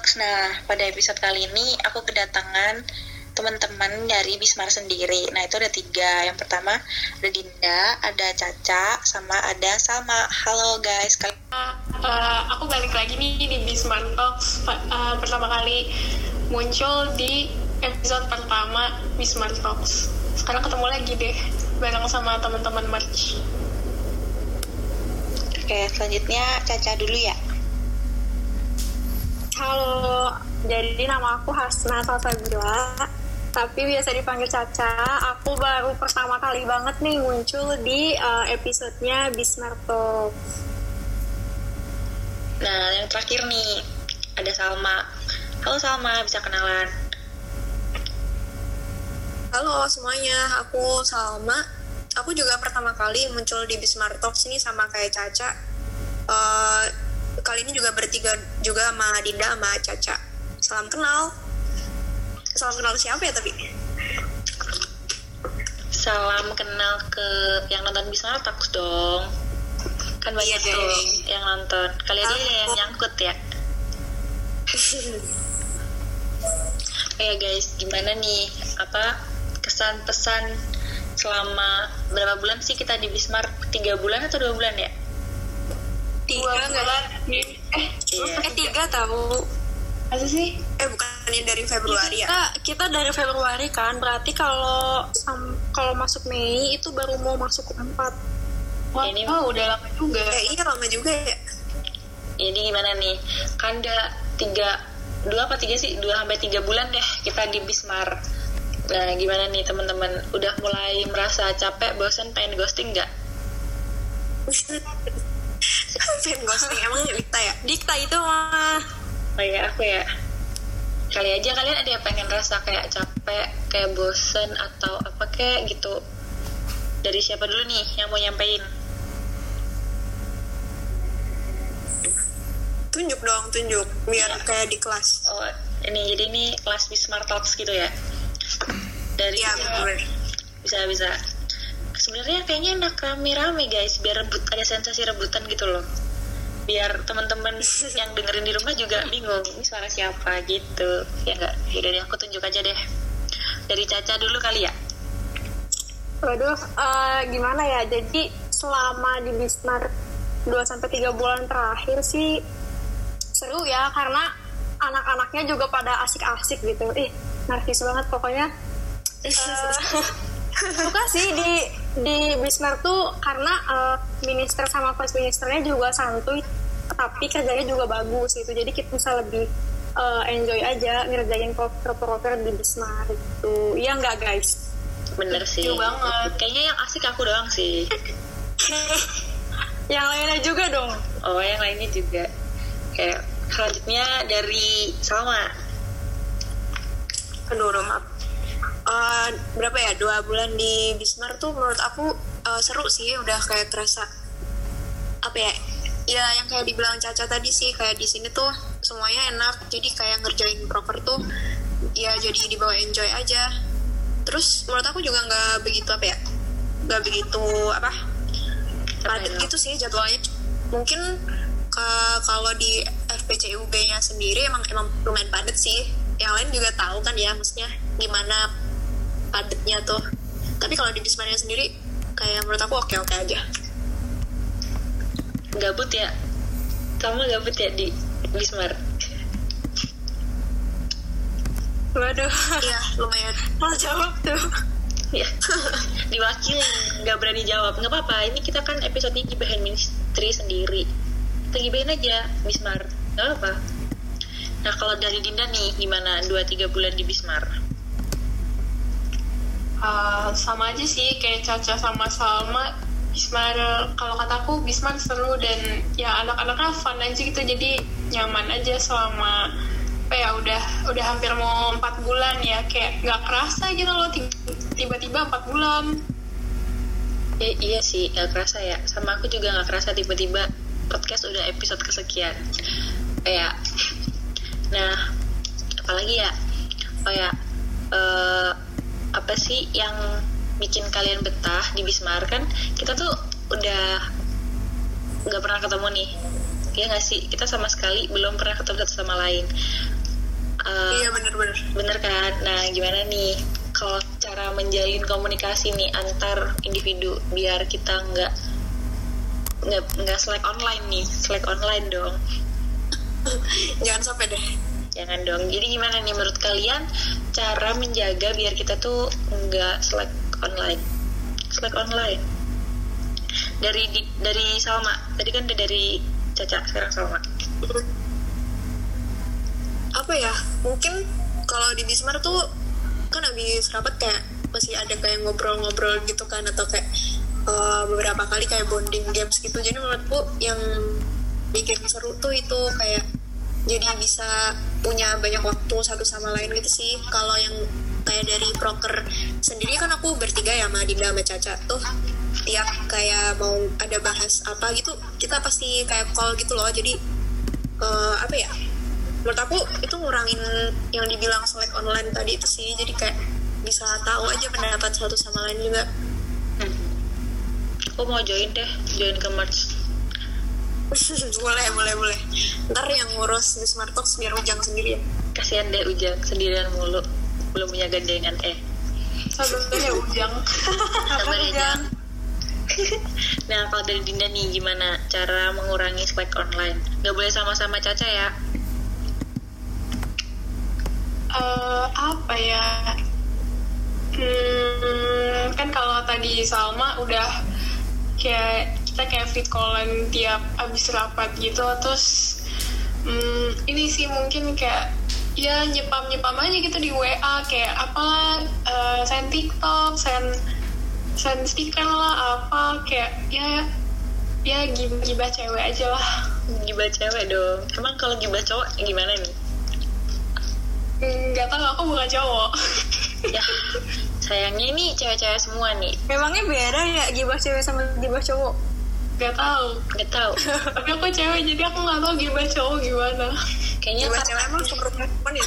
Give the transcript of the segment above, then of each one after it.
Talks. Nah, pada episode kali ini aku kedatangan teman-teman dari Bismart sendiri. Nah, itu ada tiga. Yang pertama ada Dinda, ada Caca, sama ada Salma. Halo guys. Kali Uh, uh, aku balik lagi nih di Bismart Talks uh, pertama kali muncul di episode pertama Bismart Talks. Sekarang ketemu lagi deh bareng sama teman-teman merch. Oke, selanjutnya Caca dulu ya. Halo, jadi nama aku Hasna Salsabila, tapi biasa dipanggil Caca. Aku baru pertama kali banget nih muncul di uh, episodenya Bismart Talks. Nah, yang terakhir nih ada Salma. Halo Salma, bisa kenalan? Halo semuanya, aku Salma. Aku juga pertama kali muncul di Bismart Talks ini sama kayak Caca. Eh, kali ini juga bertiga juga sama Dinda sama Caca. Salam kenal. Salam kenal siapa ya tapi? Salam kenal ke yang nonton Bismart Talks dong. Kan banyak Iya deh. tuh yang nonton. Kali aja Aku- yang nyangkut ya. Oh ya guys, gimana nih apa kesan pesan selama berapa bulan sih kita di Bismarck? Tiga bulan atau dua bulan ya? Tiga bulan. Eh, Iya. Eh tiga tahu. apa sih? Eh bukannya dari Februari ya? Kita, kita dari Februari kan, berarti kalau kalau masuk Mei itu baru mau masuk ke empat. Wah, Ini- oh, udah lama juga. Eh iya lama juga ya. Jadi gimana nih? Kan udah tiga, dua apa tiga sih? Dua sampai tiga bulan deh kita di Bismarck. Nah gimana nih teman-teman? Udah mulai merasa capek, bosan, pengen ghosting nggak? Fan ghosting emang Dikta ya? Dikta itu mah Oh ya aku ya. Kali aja kalian ada yang pengen rasa kayak capek, kayak bosen atau apa kayak gitu. Dari siapa dulu nih yang mau nyampein? Tunjuk dong, tunjuk. Biar kayak di kelas. Oh ini jadi ini kelas Bismarck Talks gitu ya? Dari bener. bisa bisa. Sebenarnya kayaknya enak rame-rame guys, biar rebut ada sensasi rebutan gitu loh. Biar teman-teman yang dengerin di rumah juga bingung ini suara siapa gitu. Ya enggak? Yaudah deh aku tunjuk aja deh. Dari Caca dulu kali ya. Waduh, eh, gimana ya? Jadi selama di Bismart 2 sampai 3 bulan terakhir sih seru ya karena anak-anaknya juga pada asik-asik gitu. Ih, narkis banget pokoknya. Eh, suka sih di di Bismart tuh karena eh, minister sama vice ministernya juga santuy tapi kerjanya juga bagus gitu. Jadi kita bisa lebih eh, enjoy aja ngerjain proker-proker di Bismart gitu. Iya nggak guys? Bener sih. Setuju banget. Kayaknya yang asik aku doang sih. Yang lainnya juga dong. Oh, yang lainnya juga. Kayak selanjutnya dari Salma. Aduh, maaf. Eh, berapa ya? Dua bulan di Bismart tuh menurut aku eh, seru sih. Udah kayak terasa apa ya? Ya yang kayak dibilang Caca tadi sih kayak di sini tuh semuanya enak. Jadi kayak ngerjain proker tuh ya jadi dibawa enjoy aja. Terus menurut aku juga nggak begitu apa ya? Nggak begitu apa? Padat ya? gitu sih jadwalnya. Mungkin ke- kalau di FPCUB-nya sendiri emang emang lumayan padat sih. Yang lain juga tahu kan ya, maksudnya gimana padatnya tuh. Tapi kalau di Bismarnya sendiri, kayak menurut aku oke-oke aja. Gabut ya? Kamu gabut ya di Bismarck? Waduh, Iya, lumayan. mau jawab tuh. Ya, diwakili, nggak berani jawab. Nggak apa-apa, ini kita kan episode ini gibahin ministry sendiri. Kita gibahin aja Bismarck, nggak apa. Nah kalau dari Dinda nih, gimana 2-3 bulan di Bismarck? Uh, sama aja sih kayak Caca sama Salma Bismar kalau kataku Bismar seru dan ya anak-anaknya fun aja gitu jadi nyaman aja selama apa ya udah udah hampir mau empat bulan ya kayak nggak kerasa gitu loh ti- tiba-tiba empat bulan Ya, iya sih, nggak kerasa ya. Sama aku juga nggak kerasa tiba-tiba podcast udah episode kesekian. Kayak, nah, apalagi ya? Oh ya, eh, apa sih yang bikin kalian betah di Bismar? Kan? Kita tuh udah nggak pernah ketemu nih. ya nggak sih? Kita sama sekali belum pernah ketemu satu sama lain. Uh, iya bener-bener bener kan? Nah gimana nih? Kalau cara menjalin komunikasi nih antar individu biar kita nggak nggak nggak slack online nih. Slack online dong. Jangan sampai deh. Jangan dong. Jadi gimana nih menurut kalian cara menjaga biar kita tuh nggak slack online. Slack online. Dari di, dari Salma. Tadi kan udah dari Caca sekarang Salma. Apa ya? Mungkin kalau di Bismar tuh kan habis rapat kayak masih ada kayak ngobrol-ngobrol gitu kan atau kayak uh, beberapa kali kayak bonding games gitu. Jadi menurutku yang bikin seru tuh itu kayak jadi bisa punya banyak waktu satu sama lain gitu sih. Kalau yang kayak dari proker sendiri kan aku bertiga ya sama Dinda sama Caca tuh. Tiap kayak mau ada bahas apa gitu kita pasti kayak call gitu loh. Jadi uh, apa ya menurut aku itu ngurangin yang dibilang selek online tadi itu sih. Jadi kayak bisa tahu aja pendapat satu sama lain juga. Hmm. aku mau join deh join ke merch boleh boleh boleh. Ntar yang ngurus di smart talks biar ujang sendiri ya. Kasihan deh ujang sendirian mulu. Belum punya gandengan eh. Sabarnya ujang. Sabar ujang. Nah kalau dari Dinda nih gimana cara mengurangi slack online? Gak boleh sama-sama Caca ya? Uh, apa ya? Hmm, kan kalau tadi Salma udah kayak kita kayak fit callan tiap abis rapat gitu terus hmm, ini sih mungkin kayak ya nyepam nyepam aja gitu di WA kayak apalah uh, send TikTok send send stiker lah apa kayak ya ya gibah gibah cewek aja lah. Gibah cewek dong. Emang kalau gibah cowok gimana nih? Nggak tahu aku bukan cowok. Ya sayangnya ini cewek-cewek semua nih. Memangnya beda ya gibah cewek sama gibah cowok nggak tahu. Nggak tahu. Tapi aku cewek jadi aku nggak tahu gibah cowok gimana. Kayaknya gibah cewek emang perempuan ya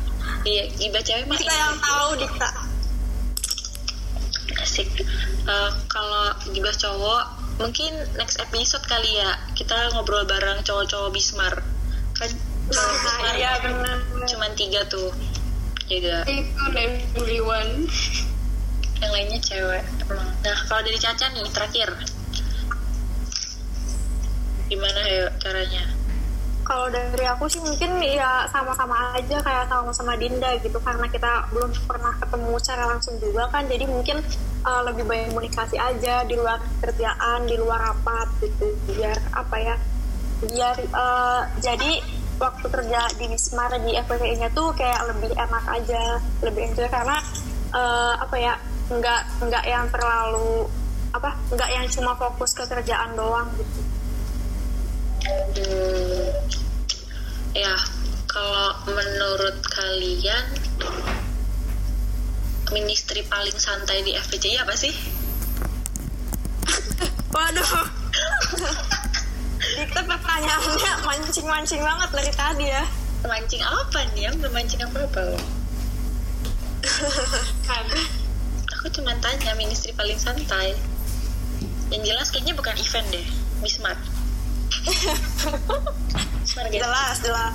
iya gibah cewek mah kita yang tahu dikta asik. Uh, kalau gibah cowok mungkin next episode kali ya kita ngobrol bareng cowok-cowok Bismar. Kan cowok Bismar iya benar. cuman tiga tuh. Juga itu Nebuliwan yang lainnya cewek nah kalau dari Caca nih terakhir gimana ya caranya? Kalau dari aku sih mungkin ya sama-sama aja kayak sama-sama Dinda gitu karena kita belum pernah ketemu secara langsung juga kan. Jadi mungkin uh, lebih banyak komunikasi aja di luar kerjaan di luar rapat gitu biar apa ya biar uh, jadi waktu kerja di Wismar di FPPI nya tuh kayak lebih enak aja lebih enjoy. Karena uh, apa ya nggak nggak yang terlalu apa nggak yang cuma fokus ke kerjaan doang gitu hmm, ya kalau menurut kalian ministry paling santai di FPCI apa sih? Waduh. Dikta pertanyaannya mancing-mancing banget dari tadi ya. Mancing apa nih? Yang mancing apa-apa loh. kan Aku cuma tanya ministry paling santai. Yang jelas kayaknya bukan event deh. Bismart. Jelas, jelas.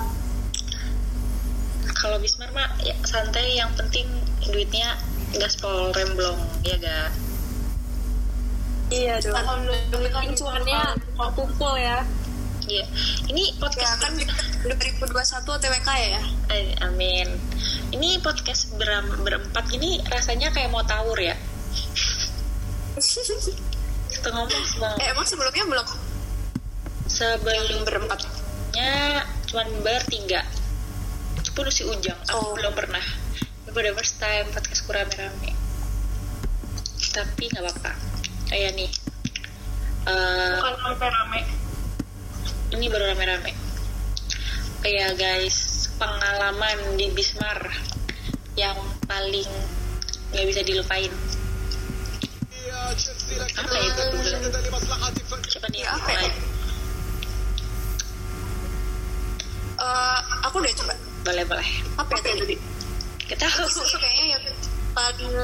Kalau Bismart mah ya, santai yang penting duitnya gaspol remblong ya ga Iya dong. alhamdulillah Penting cuannya kumpul ya. Iya, ini ya podcast kan 2021 TWK ya Eh, amin. Ini podcast beram, berempat ini rasanya kayak mau tawur ya. Kita ngomong semua. eh emang sebelumnya belum Sebelum berempatnya cuman bertiga. Itu pun si Ujang. Aku Oh. belum pernah. Ini baru first time podcastku rame-rame. Tapi nggak apa-apa. Kayak nih. eh, bukan sampai rame ini baru rame-rame. Kayak guys, pengalaman di Bismar yang paling nggak bisa dilupain. Apa itu Google? Coba nih Ya, apa ya? Eh, aku udah coba Boleh boleh. apa ya tadi Kita sih kayaknya yang paling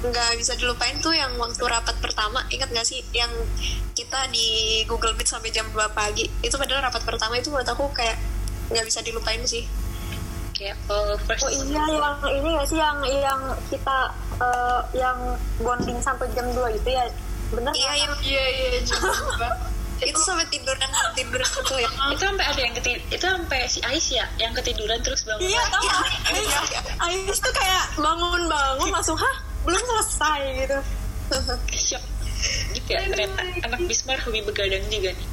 nggak bisa dilupain tuh yang waktu rapat pertama ingat gak sih yang kita di Google Meet sampai jam 2 pagi itu padahal rapat pertama itu menurut aku kayak nggak bisa dilupain sih kayak oh, first Oh iya yang ini gak sih yang yang kita eh, yang bonding sampai jam 2 itu ya bener iya nggak? iya iya juga itu sampai tiduran tiduran itu ya? Itu sampai ada yang ketid itu sampai si Ais ya yang ketiduran terus bangun. Iya Iya, Ais, iya, iya. Ais tuh kayak bangun-bangun langsung hah belum selesai gitu. Shock gitu ya ternyata anak Bismar hobi begadang juga nih.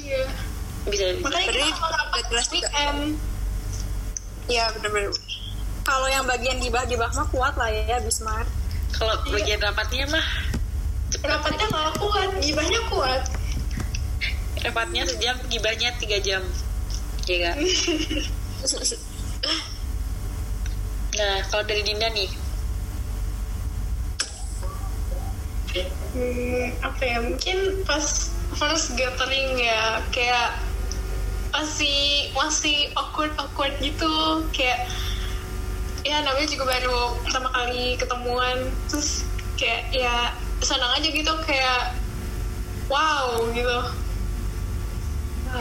Iya. Bisa makanya kita kalau jelas weekend. Iya bener-bener. Kalau yang bagian gibah-gibah mah kuat lah ya Bismar. Kalau bagian rapatnya mah rapatnya nggak kuat gibahnya kuat rapatnya sejam gibahnya tiga jam. Ya gak? nah kalau dari Dinda nih? Hmm, apa ya? Mungkin pas first gathering ya kayak masih masih awkward awkward gitu. Kayak ya namanya juga baru pertama kali ketemuan. Terus kayak ya senang aja gitu kayak wow gitu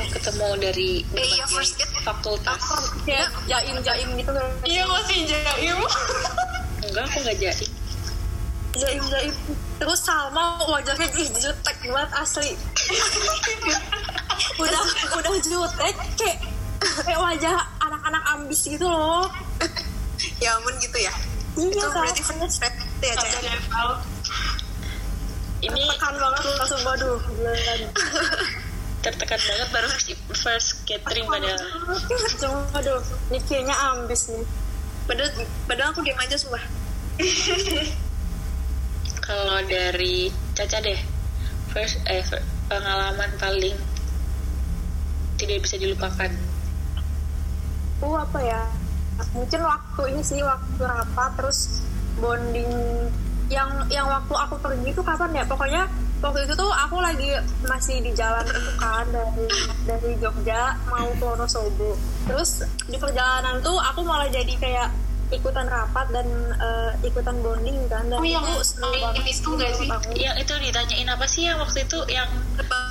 ketemu dari Eh, iya, first date. fakultas. Kayak jaim-jaim gitu kan iya masih jaim. Enggak aku nggak jadi jaim-jaim. Terus Salma wajahnya ih jutek banget asli. Udah udah jutek kayak kayak wajah anak-anak ambis gitu loh. Ya ampun gitu ya? Iya itu berarti first date ya Cak? level. Ini tekan banget langsung waduh kan tertekan banget baru first, first catering padahal. aduh ini kayaknya ambis nih. Padahal padahal aku diam aja sumpah. Kalau dari Caca deh first eh pengalaman paling tidak bisa dilupakan. Uh apa ya? Mungkin waktu ini sih waktu rapat terus bonding yang yang waktu aku pergi itu kapan ya? Pokoknya waktu itu tuh aku lagi masih di jalan itu kan dari dari Jogja mau ke Wonosobo. Terus di perjalanan tuh aku malah jadi kayak ikutan rapat dan eh, ikutan bonding kan. Dan Oh, yang itu seru banget itu sih nggak sih? aku. yang itu ditanyain apa sih yang waktu itu yang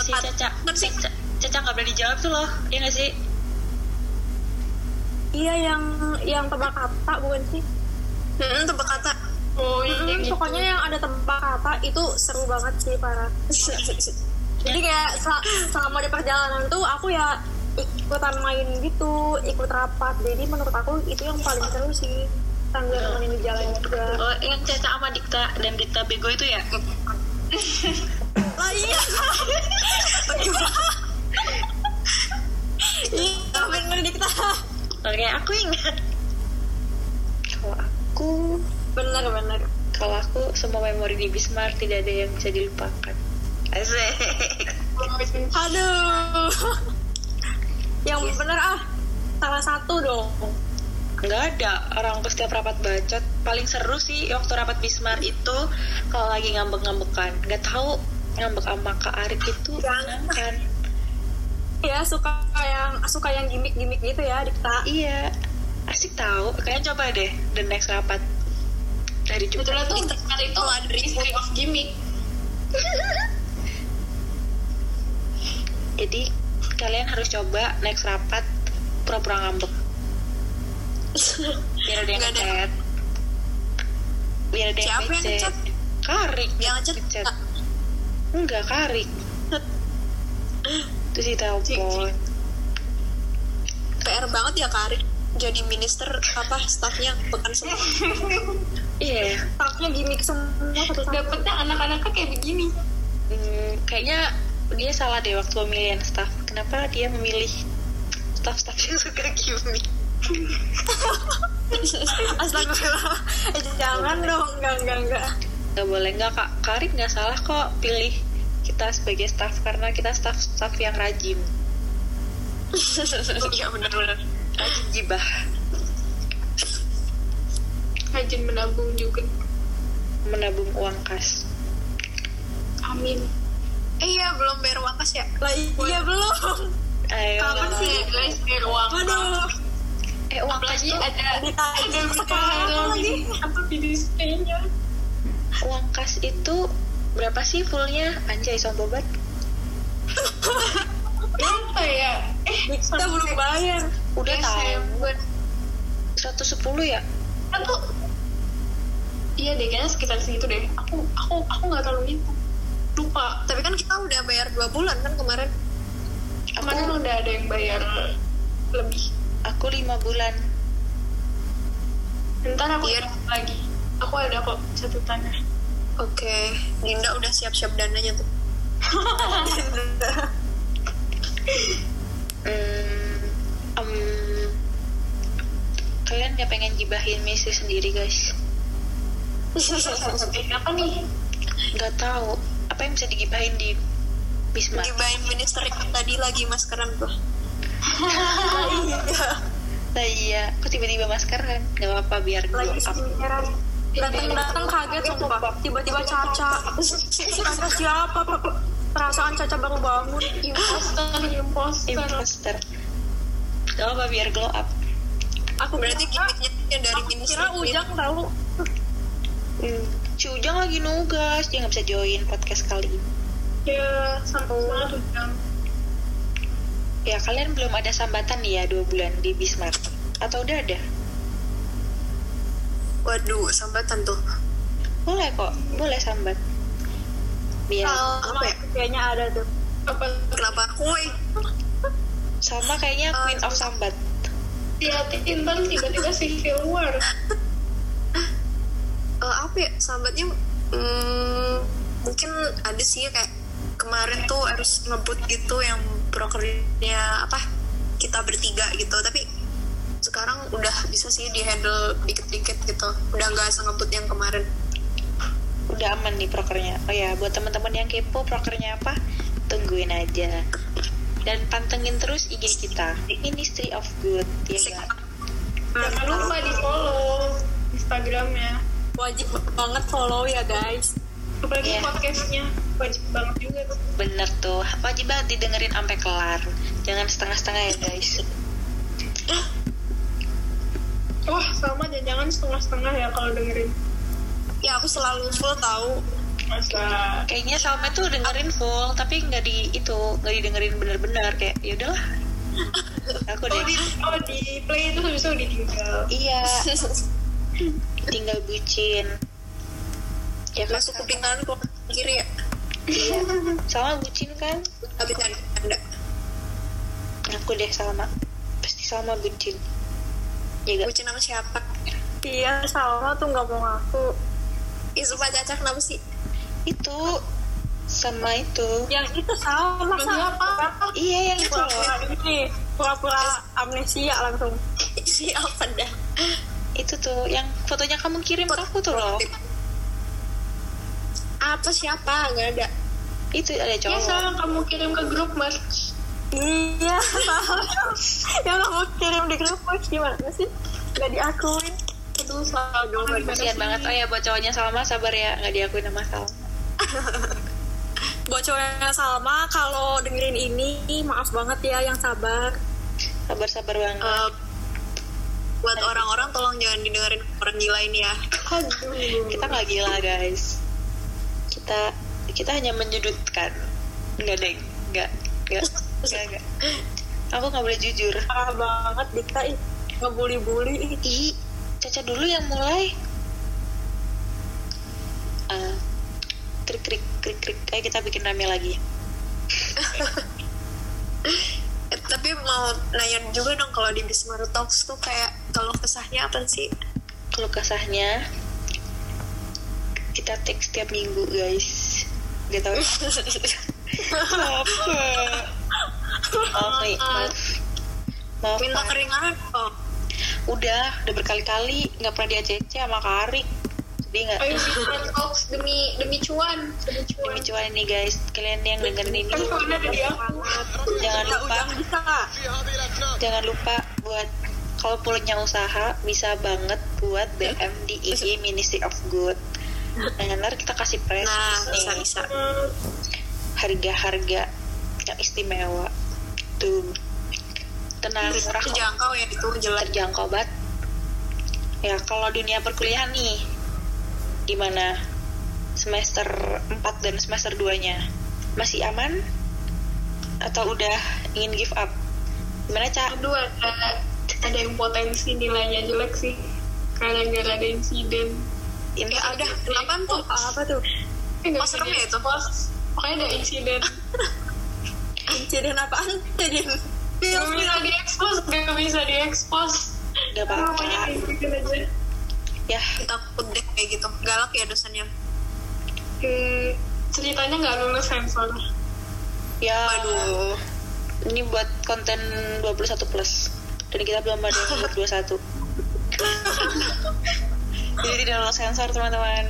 si Caca si Ca- Caca nggak berani jawab tuh loh ya nggak sih? Iya yang yang tebak kata bukan sih? Hmm, tebak kata oh iya Mm, gitu. pokoknya yang ada tebak kata itu seru banget sih parah jadi kayak sel- selama di perjalanan tuh aku ya ikutan main gitu ikut rapat. Jadi menurut aku itu yang paling seru sih sambil nemenin di jalan juga. Oh yang Caca sama Dikta dan Dikta bego itu ya? Lah iya. Iya bener kita oke aku ingat. Kalau aku bener bener kalau aku semua memori di Bismarck tidak ada yang bisa dilupakan. Asik. Aduh. Yang bener ah salah satu dong. Nggak ada. Orang ke setiap rapat bacot paling seru sih waktu rapat Bismar itu kalau lagi ngambek-ngambekan. Nggak tahu ngambek sama Kak Arik itu menyenangkan ya suka yang suka yang gimmick-gimmick gitu ya Dikta iya. Asik tahu. Kalian coba deh the next rapat dari Kebetulan tuh terkenal itu ada history of gimmick. Jadi kalian harus coba next rapat pura-pura ngambek. Biar ada yang ngechat. Biar ada yang ngechat? Karik. Yang ngechat? enggak Karik. Terus ditelepon PR banget ya Karin jadi minister apa staffnya bukan semua iya. Staffnya gimmick semua satu dapetnya anak-anaknya kayak begini. Hmm, kayaknya dia salah deh waktu pemilihan staff. Kenapa dia memilih staff-staff yang suka gimmick? Astagfirullah. Eh, jangan dong. Enggak enggak enggak. Gak boleh. Nggak kak. Karin nggak salah kok pilih kita sebagai staff karena kita staff-staff yang rajin, iya benar-benar. Rajin jibah. Rajin menabung juga. Menabung uang kas. amin. Eh iya belum bayar uang kas ya? Lah iya belum. Ayo, Kapan sih? guys biar uang aduh Eh uang kas tuh ada ada sekarang berkala lagi? di displaynya uang kas itu berapa sih fullnya? Anjay sombong banget. Berapa ya? Eh kita belum bayar. Udah tahu. Desember 110 ya? Aku iya deh kayaknya sekitar segitu deh. Aku aku aku nggak terlalu ngitung lupa. Tapi kan kita udah bayar dua bulan kan kemarin. kemarin udah ada yang bayar lebih. Aku lima bulan. Ntar aku Iya. catat lagi. Aku ada kok catatannya Oke, Dinda udah siap-siap dananya tuh. hmm, em, kalian gak pengen gibahin misi sendiri guys apa nih? Nggak tahu. Apa yang bisa digibahin di Bisma? Gibain minister yang tadi lagi maskeran tuh. nah iya kok tiba-tiba maskeran nggak apa-apa biar glow lagi up datang-datang kaget sumpah. tiba-tiba Caca. Caca siapa perasaan Caca baru bangun. Imposter imposter. Imposter. Nggak apa biar glow up. Aku Berarti gimmicknya yang dari minister. kira Ujang tahu hmm. si Ujang lagi nugas dia nggak bisa join podcast kali ini. Ya sama banget udah ya kalian belum ada sambatan nih ya dua bulan di Bismarck. Atau udah ada? Waduh, sambatan tuh. boleh kok boleh sambat. Biar apa ya? kayaknya ada tuh. Apa? Kenapa? Eh? sama kayaknya Queen of Sambat. Ntar tiba-tiba War. Eh, apa ya? Sambatnya hmm, mungkin ada sih kayak kemarin tuh harus ngebut gitu yang brokernya apa kita bertiga gitu. Tapi sekarang udah bisa sih di handle dikit-dikit gitu. Udah nggak sengebut yang kemarin. Udah aman nih prokernya oh ya buat teman-teman yang kepo prokernya apa tungguin aja. Dan pantengin terus IG kita. Ministry of Good ya jangan lupa di follow Instagramnya wajib banget follow ya guys. Apalagi Iya. podcastnya wajib banget juga tuh. Bener tuh wajib banget didengerin sampai kelar. Jangan setengah-setengah ya guys. Wah sama aja jangan setengah-setengah ya kalau dengerin. Ya aku selalu full tahu. Masa? Kayaknya Salma tuh dengerin full tapi nggak di itu nggak didengerin bener-bener. Kayak ya udahlah. Aku oh deh di, oh di play itu habis itu ditinggal. Iya tinggal bucin. Ya kan? Masuk kuping kanan keluar kiri ya? Iya. Sama bucin kan? Nggak bisa anda aku deh sama. Pasti sama bucin. Ya gak bucin sama siapa? Iya Salma tuh nggak mau ngaku. Ih, sumpah caca kenapa sih? Itu sama itu. Yang itu Salma Lagi Salma apa? iya yang itu loh. Pura-pura ini pura-pura amnesia langsung. Siapa dah itu tuh yang fotonya kamu kirim ke aku tuh loh. Apa siapa? Nggak ada. Itu ada ya cowok. salah kamu kirim ke grup mas. Iya. Yang kamu kirim di grup Mas, gimana sih? Nggak diakuin. Aduh salah dong kasihan banget. Oh ya buat cowoknya Salma sabar ya. Nggak diakuin sama Salma. Buat cowoknya Salma kalau dengerin ini maaf banget ya yang sabar. Sabar sabar banget. Eh, buat orang-orang tolong jangan didengerin orang gila ini ya. Aduh. Kita nggak gila guys. Kita kita hanya menyudutkan. Nggak deng. Nggak nggak nggak nggak. Aku nggak boleh jujur. Parah banget Dikta ih ngebully-bully. Ih. Caca dulu yang mulai. Ah, krik krik krik krik ayo kita bikin rame lagi tapi mau nanya juga dong kalau di Bismar Talks tuh kayak kalau kesahnya apa sih? Kalau kesahnya kita take setiap minggu guys. Gak tau apa maaf nih. Maaf. Maaf minta keringanan? Oh. Udah udah berkali-kali. Nggak pernah di ACC sama Karik bikin talks demi demi cuan demi cuan. Demi cuan ini guys. Kalian yang dengerin ini kan jangan lupa. jangan lupa buat kalau punya usaha bisa banget buat BM di IG Ministry of Good. Nah ntar kita kasih price nah nih. bisa bisa. Harga-harga yang istimewa. Tuh. Tenang murah terjangkau ya itu jelas. Terjangkau banget. Ya kalau dunia perkuliahan nih gimana semester 4 dan semester 2-nya. Masih aman? Atau udah ingin give up? Gimana, Cak? aduh ada ada yang potensi nilainya jelek sih karena gara ada insiden Ini ya ada apaan tuh apa tuh Eh, nggak Oh, serem ya itu? diekspos. pokoknya ada insiden insiden apaan insiden Gak bisa diekspos, gak bisa diekspos. Gak apa-apa. Pokoknya insiden aja. Ya, takut deh kayak gitu galak ya dosennya Hmm, ceritanya nggak lulus sensor. ya. Waduh. Ini buat konten 21 plus. Dan kita belum ada yang buat 21. Jadi tidak lolos sensor, teman-teman.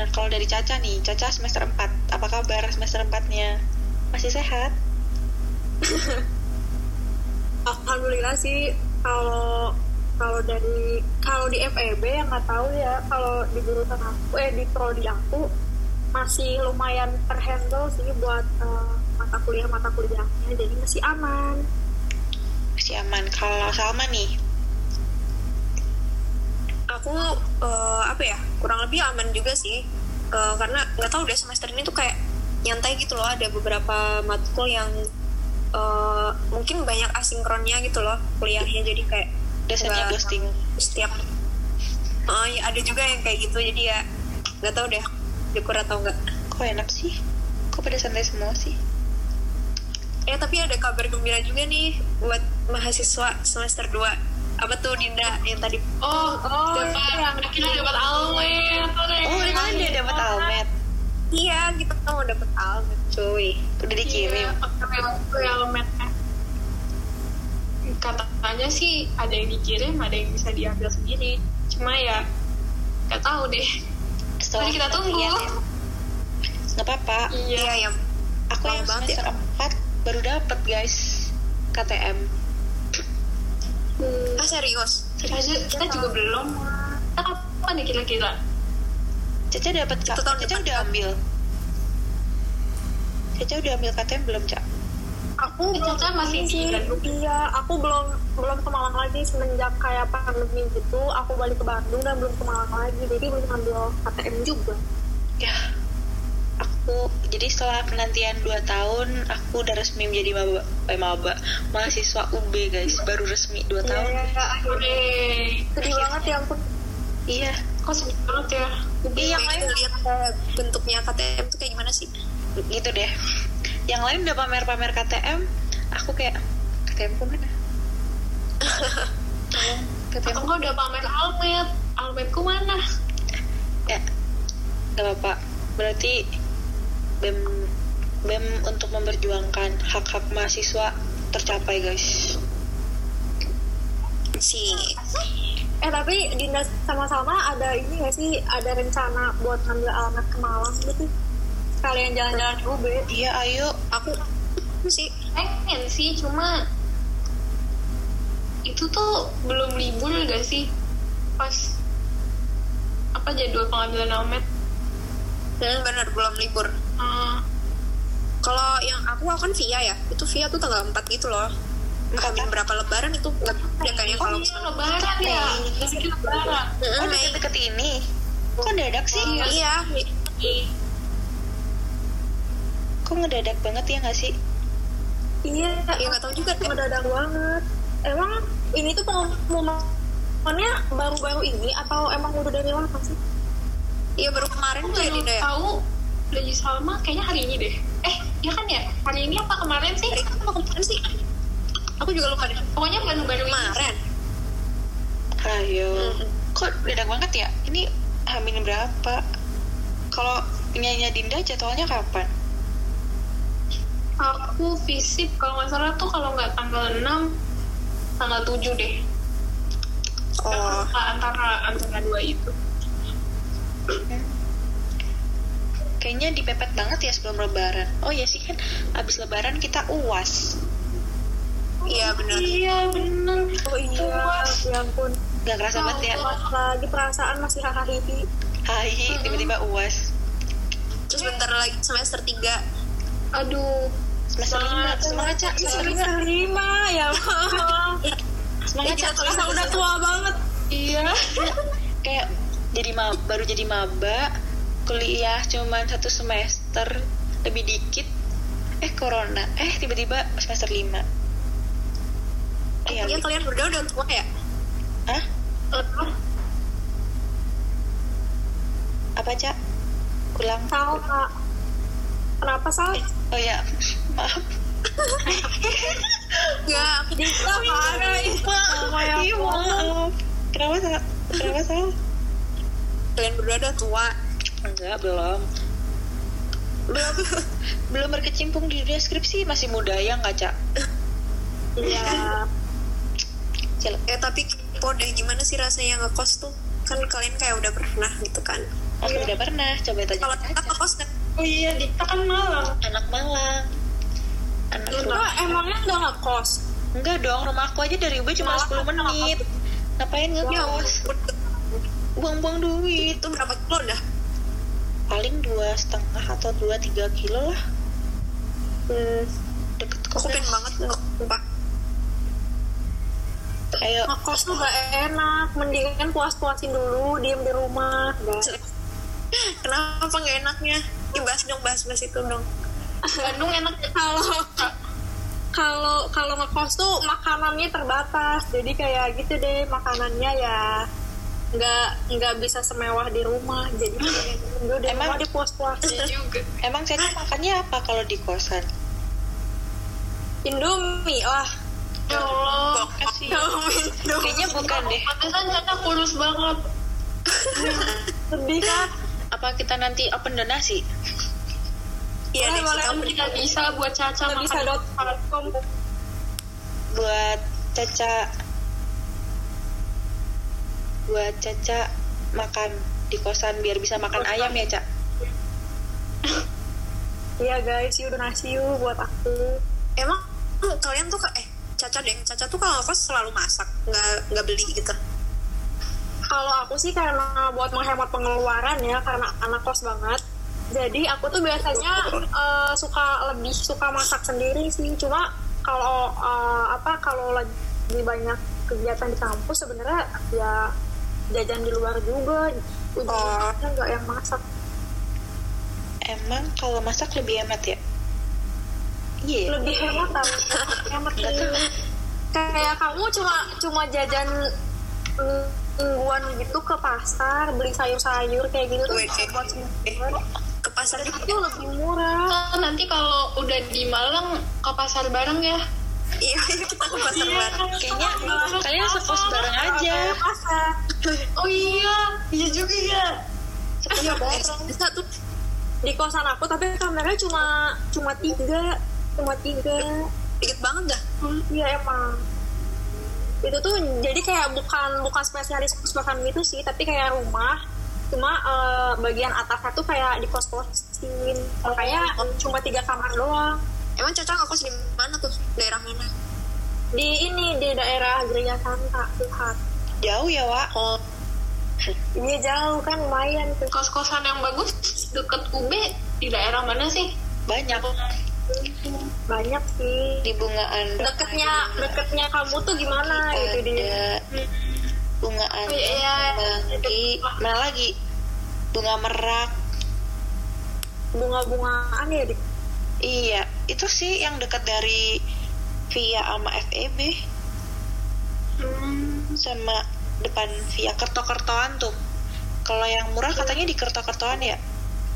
Nah, kalau dari Caca nih, Caca semester 4. Apa kabar semester 4-nya? Masih sehat? alhamdulillah sih kalau kalau dari kalau di FEB yang nggak tahu ya. Kalau di jurusan aku eh di prodi aku masih lumayan terhandle sih buat eh, mata kuliah mata kuliahnya. Jadi masih aman. Masih aman. Kalau Salma nih, aku eh, apa ya kurang lebih aman juga sih. Eh, karena nggak tahu deh semester ini tuh kayak nyantai gitu loh. Ada beberapa matkul yang eh, mungkin banyak asinkronnya gitu loh kuliahnya. Jadi kayak nggak ghosting. setiap Oh, ya ada juga yang kayak gitu jadi ya nggak tahu deh syukur atau enggak Kok enak sih? Kok pada santai semua sih? Eh tapi ada kabar gembira juga nih buat mahasiswa semester 2 apa tuh Dinda yang tadi Oh, Oh, dapat, iya. akhirnya dapat almet. Oh, kan dia dapat almet. iya kita mau dapet almet cuy Udah dikirim. Iya, pakai waktu almetnya. Katanya sih ada yang dikirim, ada yang bisa diambil sendiri. Cuma ya nggak tahu deh. Setelah Mari kita tunggu. lihat ya. Nggak apa-apa. Iya. iya yang Aku Lama yang banget semester 4 baru dapet guys KTM. ah serius Kita, aja- kita juga belum. Kita kapan nih kira-kira? Caca dapat Caca Caca udah ambil. Caca udah ambil KTM belum, Cak? Aku Eh, Caca masih sih iya aku belum belum ke Malang lagi semenjak kayak pandemi gitu aku balik ke Bandung dan belum ke Malang lagi jadi belum ambil KTM juga Ya. Aku jadi setelah penantian 2 tahun, aku udah resmi menjadi maba, eh, maba mahasiswa UB guys, baru resmi 2 tahun. Iya, iya, akhirnya. Sedih banget ya ampun Iya. Kok sedih banget ya? Iya, yang lain lihat eh, bentuknya KTM tuh kayak gimana sih gitu deh. Yang lain udah pamer-pamer KTM, aku kayak KTM ku mana? KTM enggak udah pamer almet? Almetku mana? ya nggak apa-apa berarti bem bem untuk memperjuangkan hak-hak mahasiswa tercapai guys sih eh tapi Dinda sama Salma ada ini gak sih ada rencana buat ngambil alamat ke Malang gitu kalian jalan-jalan ke UB iya ayo. Aku sih. Pengen sih, cuma itu tuh belum libur gak sih? Pas apa jadwal pengambilan almet? hmm, bener belum libur. Ah, kalau yang aku aku kan via ya. Itu via tuh tanggal 4 gitu loh. Amin berapa lebaran itu nggak ada kayaknya oh kalau iya misalnya lebaran ya, Mungkin lebaran. Mm, oh deket-deket ini. Kok dadak sih? Iya. iya kok ngedadak banget ya nggak sih? Iya ya nggak tahu juga deh mendadak banget. Emang ini tuh pengumumannya baru-baru ini atau emang udah dari lama sih? Iya baru kemarin tuh ya baru Dinda ya? tahu Lagi Salma kayaknya hari ini deh. Eh, ya kan ya? Hari ini apa kemarin sih? hari apa kemarin sih? Aku juga lupa deh. Pokoknya baru-baru ini. kemarin. Ayo. Mm-mm. kok dadak banget ya? Ini hamil berapa? Kalau penyanyi Dinda jadwalnya kapan Aku visip kalau nggak salah tuh kalau nggak tanggal 6 tanggal 7 deh. oh. Antara antara dua itu. kayaknya dipepet banget ya sebelum lebaran. Oh ya sih kan abis lebaran kita uas. Iya bener Iya bener. oh iya. Ya ampun. Gak kerasa banget ya. lagi perasaan masih hahaha. Hai, tiba-tiba uas. Terus bentar lagi semester 3 Aduh. Semester lima, semangat Cak, semester lima. Lima ya Allah Semangat Cak, tulis Masa udah tua banget. Iya. kayak jadi ma baru jadi maba kuliah cuman satu semester lebih dikit. Eh corona. Eh tiba-tiba semester 5 iya Iya kalian berdua udah tua ya? ah apa cak? Ulang. Sal kak kenapa Sal? Oh ya maaf Enggak, aku parah maaf iya maaf kenapa sal kenapa sal? Kalian berdua udah tua. enggak belum. Belum. Belum berkecimpung di dunia skripsi. Masih muda ya nggak cak? Iya. Eh tapi kepo deh gimana sih rasanya ngekos tuh? Kan kalian kayak udah pernah gitu kan? aku udah pernah coba tanya Kalau kita ngekos kan oh iya Dita kan Malang anak Malang anak Lo rumah emangnya udah ngekos? Enggak dong rumah aku aja dari UB cuma Malang 10 menit. Ngapain ya ngekos? buang-buang duit. Itu berapa kilo dah? paling dua setengah atau dua tiga kilo lah. Hmm. deket Aku kok pengen banget nggak sumpah. kayak ngekos tuh gak enak. Mendingan puas-puasin dulu diem di rumah. Gak. Kenapa nggak enaknya? Bahas dong, bahas-bahas itu dong. Bandung enak ya kalau kalau kalau ngekos tuh makanannya terbatas. Jadi kayak gitu deh makanannya ya nggak nggak bisa semewah di rumah. Jadi dulu di Emang- rumah dia puas-puasin Iya juga. Emang saya makannya apa kalau di kosan? Indomie lah ya Allah. Kayaknya bukan deh. Pantesan Caca kurus banget. Sedih kan apa kita nanti open donasi Iya Boleh, boleh. kita kita bisa buat Caca bisa makan dot com buat Caca. Buat Caca makan di kosan biar bisa makan ayam ya Cak? Iya guys. Yuk donasi yuk buat aku. Emang kalian tuh eh Caca deh, Caca tuh kalau ngekos selalu masak, nggak nggak beli gitu. kalau aku sih karena buat menghemat pengeluaran ya karena anak kos banget jadi aku tuh biasanya eh, suka lebih suka masak sendiri sih. Cuma kalau eh, apa kalau lagi banyak kegiatan di kampus sebenarnya ya jajan di luar juga. Ujungnya nggak yang masak. Emang kalau masak lebih hemat ya? Iya. Lebih hemat tapi hemat kayak kamu cuma cuma jajan mingguan gitu ke pasar beli sayur-sayur kayak gitu tuh buat ke pasar itu lebih murah. Nanti kalau udah di Malang ke pasar bareng ya? Iya, kita ke pasar bareng. kayaknya kalian sekos bareng aja. Oh iya iya juga ya. Iya Eh, bisa tuh di kosan aku tapi kameranya cuma cuma tiga. Cuma tiga. Dikit banget dah. iya emang. Itu tuh jadi kayak bukan bukan spesialis kos kosan gitu sih tapi kayak rumah cuma eh, bagian atasnya tuh kayak di kos kosin makanya cuma tiga kamar doang. Emang Caca ngekos di mana tuh? Daerah mana? di ini di daerah Gereja Santa Tuhan. Jauh ya Wak? Oh, iya jauh kan lumayan tuh. Kos-kosan yang bagus deket UB di daerah mana sih? Banyak. Banyak sih. Di bunga andra deketnya deketnya kamu tuh gimana gitu di ada bunga andra Iya. lagi mana lagi? Bunga merak. Bunga-bungaan ya di iya itu sih yang dekat dari via sama FEB hmm. sama depan via kerto-kertoan tuh. Kalau yang murah katanya di kerto-kertoan ya?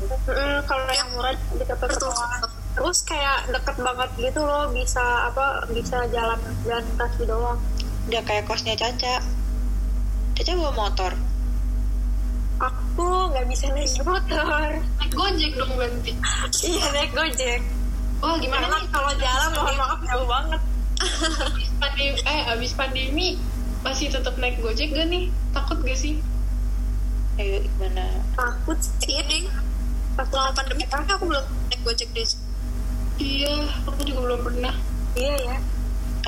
Mm, kalau yang murah di pertokoan terus kayak deket banget gitu loh bisa apa bisa jalan jalan kaki doang. Udah kayak kosnya Caca Caca bawa motor. Aku nggak bisa naik motor. Naik gojek dong berarti. Iya naik gojek. Wah gimana karena nih kalau jalan mohon maaf jauh banget. Pandemi eh abis pandemi masih tetap naik gojek gak nih? Takut gak sih? Ayo gimana? Takut iya deh. pas Selama pandemi tapi aku belum naik gojek deh. iya aku juga belum pernah. Iya ya.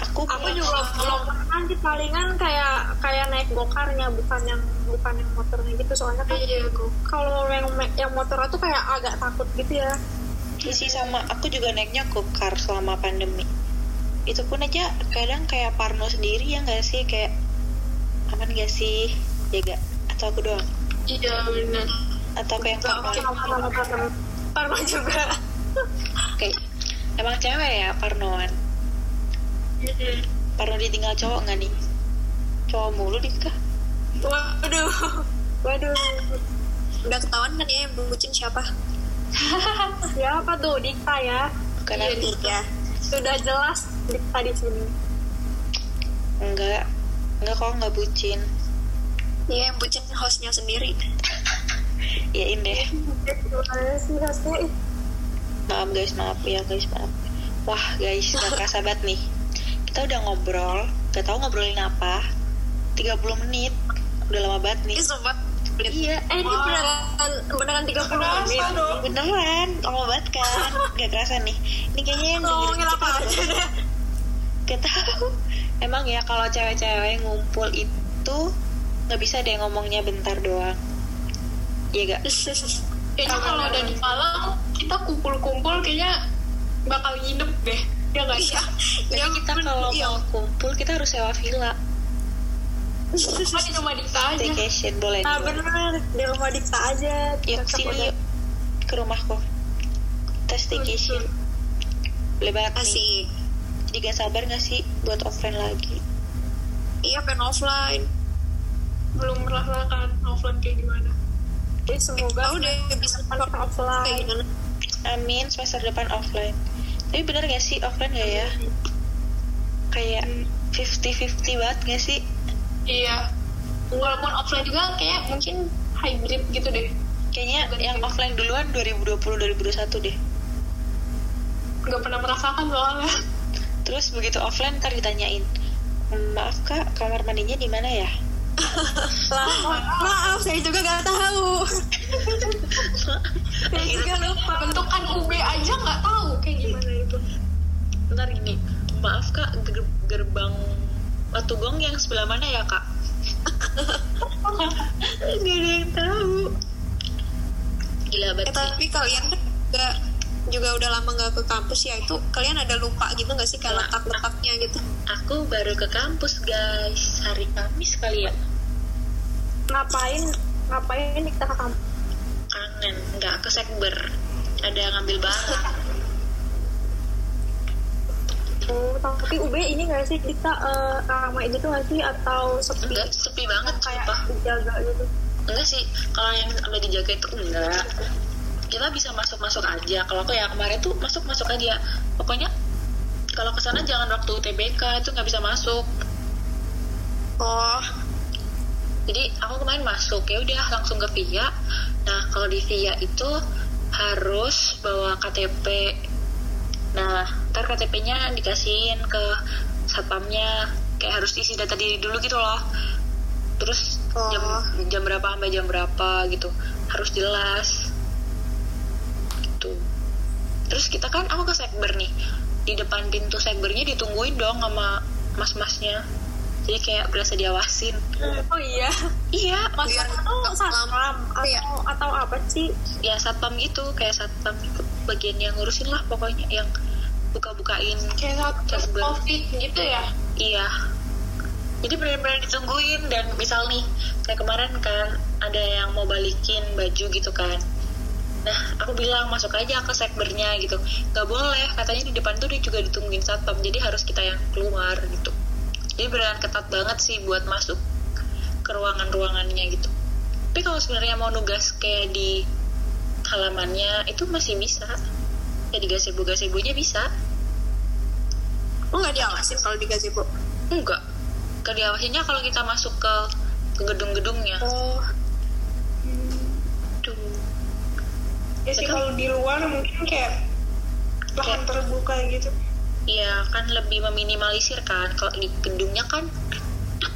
Aku aku juga belum pernah sih palingan kayak kayak naik gokarnya bukan yang bukan yang motornya gitu. Soalnya kan iya kalau yang yang motornya tuh kayak agak takut gitu ya. Isi sama. Aku juga naiknya gokar selama pandemi. Itu pun aja kadang kayak parno sendiri ya nggak sih? Kayak aman gak sih? Ya gak atau aku doang? Iya benar atau kayak Gak parno? Parno juga. Kayak emang cewek ya parnoan parno ditinggal cowok nggak nih? Cowok mulu nikah Waduh. Waduh. Udah ketahuan kan ya yang bucin siapa? Siapa tuh? Dikta ya. Bukan Iya, iya. Sudah jelas Dikta di sini. Enggak. Enggak kok nggak bucin. Iya, yang bucin hostnya sendiri. yain deh. Maaf guys maaf. Ya guys maaf. Wah guys gak kerasa banget nih kita udah ngobrol gak tahu ngobrolin apa. 30 menit udah lama banget nih. Sempat iya Eh ini beneran Beneran 30 menit. beneran lama banget kan. Gak kerasa nih. Ini kayaknya yang Ngomongin apa aja deh. Gak tahu emang ya kalau cewek-cewek ngumpul itu nggak bisa deh ngomongnya bentar doang. Iya gak? Kayaknya kalau udah di Malang, kita kumpul-kumpul kayaknya bakal nginep deh. Ya nggak sih? Tapi kita kalau iya. mau kumpul kita harus sewa villa Cuma di rumah Dikta aja. staycation boleh Nah nih bener Di rumah Dikta aja yuk sini yuk ke rumahku kita staycation boleh banget nih Asik. jadi gak sabar gak sih buat offline lagi Iya, pengen offline. Belum pernah lah kan offline kayak gimana. Jadi semoga udah bisa kayak offline gimana? amin semester depan offline tapi bener gak sih offline gak ya? Kayak 50-50 banget gak sih? Iya. Walaupun offline juga kayak mungkin hybrid gitu deh. kayaknya yang offline duluan 2020-2021 deh. Nggak pernah merasakan soalnya. terus begitu offline ntar ditanyain "Hmm, maaf kak kamar mandinya di mana ya? Lah ma- maaf saya juga gak tahu. Saya juga lupa. Bentukan UB aja nggak tahu kayak gimana itu. ntar gini. Maaf kak. Ger- gerbang Batu Gong yang sebelah mana ya kak? Gak ada yang tahu. Gila Eh, banget sih tapi kalian kan juga, juga udah lama nggak ke kampus ya? Itu kalian ada lupa gitu nggak sih kayak Nah. letak-letaknya gitu? aku baru ke kampus guys. Hari Kamis kali ya. Ngapain ngapain kita ke kampus? Kangen. Nggak ke sekber. Ada ngambil barang oh tapi UB ini gak sih kita eh, ramai gitu gak sih? Atau sepi? Enggak sepi banget kayak sumpah. dijaga gitu? Enggak sih kalau yang udah dijaga itu enggak. Kita bisa masuk masuk aja. Kalau aku ya kemarin tuh masuk masuk aja. Pokoknya kalau ke sana jangan waktu TBK itu nggak bisa masuk. Oh. Jadi aku kemarin masuk. Ya udah langsung ke Via. Nah kalau di Via itu harus bawa KTP nah ntar KTP-nya dikasihin ke satpamnya. Kayak harus isi data diri dulu gitu loh. Terus jam Oh. jam berapa sampai jam berapa gitu. Harus jelas. Gitu. Terus kita kan aku ke sekber nih. Di depan pintu sekbernya ditungguin dong sama mas-masnya. Jadi kayak berasa diawasin. Oh iya. Iya. Mas Biar atau satpam. Iya. atau atau apa sih? Ya satpam gitu. Kayak satpam bagian yang ngurusin lah pokoknya yang buka-bukain Kayak Sekber. covid gitu ya. iya. Jadi benar-benar ditungguin dan misal nih kayak kemarin kan ada yang mau balikin baju gitu kan. Nah aku bilang masuk aja ke sekbernya gitu. Nggak boleh katanya di depan tuh dia juga ditungguin satpam jadi harus kita yang keluar gitu. Jadi beneran ketat banget sih buat masuk ke ruangan-ruangannya gitu. Tapi kalau sebenarnya mau nugas kayak di halamannya itu masih bisa ya di gazebo-gazebonya bisa. Lo nggak diawasin kalau di gazebo enggak. Kalau diawasinya kalau kita masuk ke, ke gedung-gedungnya. Oh. Tuh. Ya sih kalau di luar mungkin kayak lahan terbuka gitu. Iya kan lebih meminimalisir kan. Kalau di gedungnya kan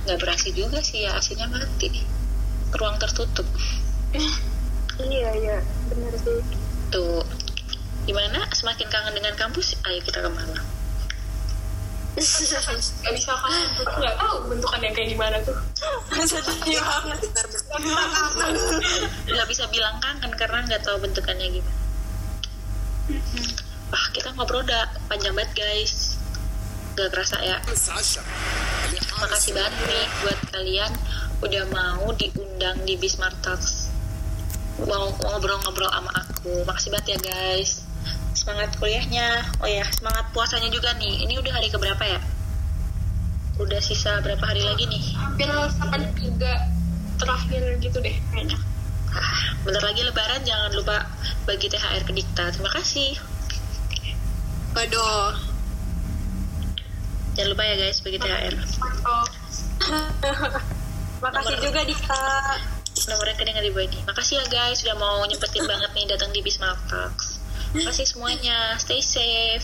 nggak berasi juga sih ya AC-nya mati. Ruang tertutup. Iya iya. Benar sih. Tuh gimana semakin kangen dengan kampus ayo kita ke Malang Gak bisa kan? Aku nggak tahu bentukannya kayak gimana tuh. sedih banget nggak bisa bilang kangen karena nggak tahu bentukannya gimana wah kita ngobrol udah panjang banget guys gak kerasa ya makasih banget nih buat kalian udah mau diundang di Bismart Talks mau ngobrol-ngobrol sama aku. Makasih banget ya guys. Semangat kuliahnya. Oh ya, semangat puasanya juga nih. Ini udah hari keberapa ya? Udah sisa berapa hari lagi nih? hampir sampai tiga terakhir gitu deh kayaknya Ah, bentar lagi lebaran jangan lupa bagi THR ke Dikta. Terima kasih. Waduh. Jangan lupa ya guys bagi THR. Makasih Nomor- juga Dika. Nomor rekening di bawah ini. Makasih ya guys sudah mau nyempetin banget nih datang di Bismarck Makasih semuanya. Stay safe.